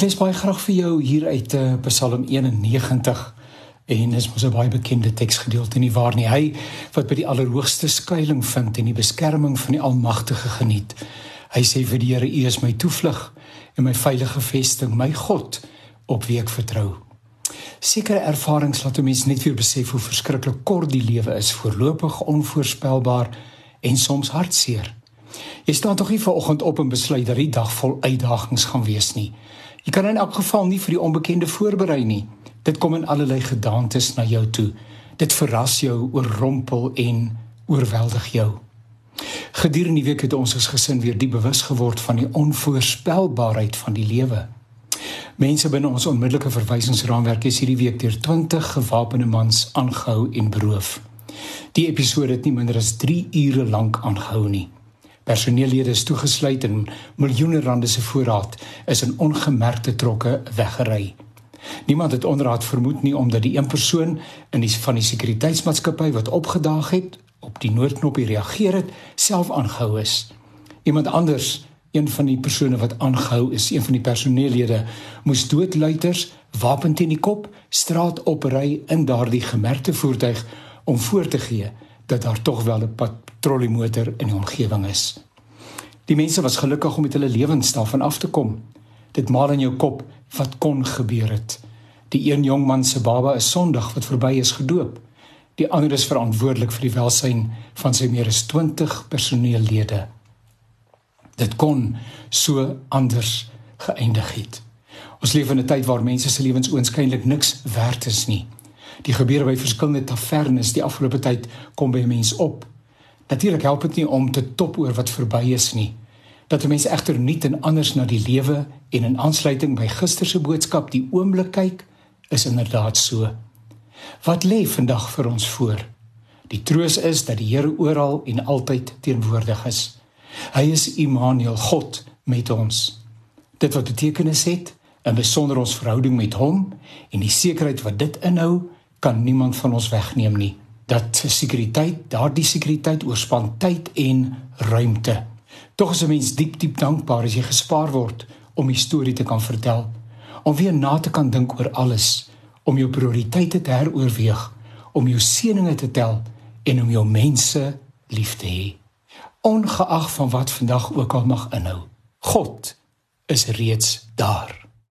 Ek lees baie graag vir jou hier uit uh, Psalm 91 en dis mos 'n baie bekende teksgedeelte nie waar nie. Hy wat by die allerhoogste skuilings vind en die beskerming van die Almagtige geniet. Hy sê vir die Here, U is my toevlug en my veilige vesting, my God op wie ek vertrou. Sekere ervarings laat 'n mens net weer besef hoe verskriklik kort die lewe is, voorlopig onvoorspelbaar en soms hartseer. Jy staan tog nie vanoggend op en besluit dat die dag vol uitdagings gaan wees nie. Jy kan in elk geval nie vir die onbekende voorberei nie. Dit kom in allerlei gedagtes na jou toe. Dit verras jou, oorrompel en oorweldig jou. Gedurende die week het ons as gesin weer diep bewus geword van die onvoorspelbaarheid van die lewe. Mense binne ons onmiddellike verwysingsraamwerk is hierdie week deur 20 gewapende mans aangehou en beroof. Die episode het nie minder as 3 ure lank aangehou nie. Personeellede is toegesluit en miljoene rande se voorraad is in ongemerkte trokke weggery. Niemand het onderraad vermoed nie omdat die een persoon in die van die sekuriteitsmaatskappy wat opgedaag het op die noodknopie reageer het, self aangehou is. Iemand anders, een van die persone wat aangehou is, een van die personeellede, moes doodluiters wapen teen die kop straat opry in daardie gemerkte voertuig om voor te gee dat daar tog wel 'n patrolliemotor in die omgewing is. Die mense was gelukkig om met hulle lewens daarvan af te kom. Dit maal in jou kop wat kon gebeur het. Die een jong man se baba is Sondag wat verby is gedoop. Die ander is verantwoordelik vir die welsyn van sy meer as 20 personeellede. Dit kon so anders geëindig het. Ons leef in 'n tyd waar mense se lewens oënskynlik niks werd is nie. Die gebeure by verskillende tavernes die afgelope tyd kom by 'n mens op. Natuurlik help dit nie om te top oor wat verby is nie. Dat 'n mens egter nuut en anders na die lewe en in aansluiting by gister se boodskap die oomblik kyk, is inderdaad so. Wat lê vandag vir ons voor? Die troos is dat die Here oral en altyd teenwoordig is. Hy is Immanuel, God met ons. Dit wat betekenis het in besonder ons verhouding met hom en die sekerheid wat dit inhou, kan niemand van ons wegneem nie. Dat sekuriteit, daardie sekuriteit oorspan tyd en ruimte. Tog is 'n mens diep diep dankbaar as jy gespaar word om die storie te kan vertel, om weer na te kan dink oor alles, om jou prioriteite te heroorweeg, om jou seëninge te tel en om jou mense lief te hê. Ongeag van wat vandag ook al mag inhou. God is reeds daar.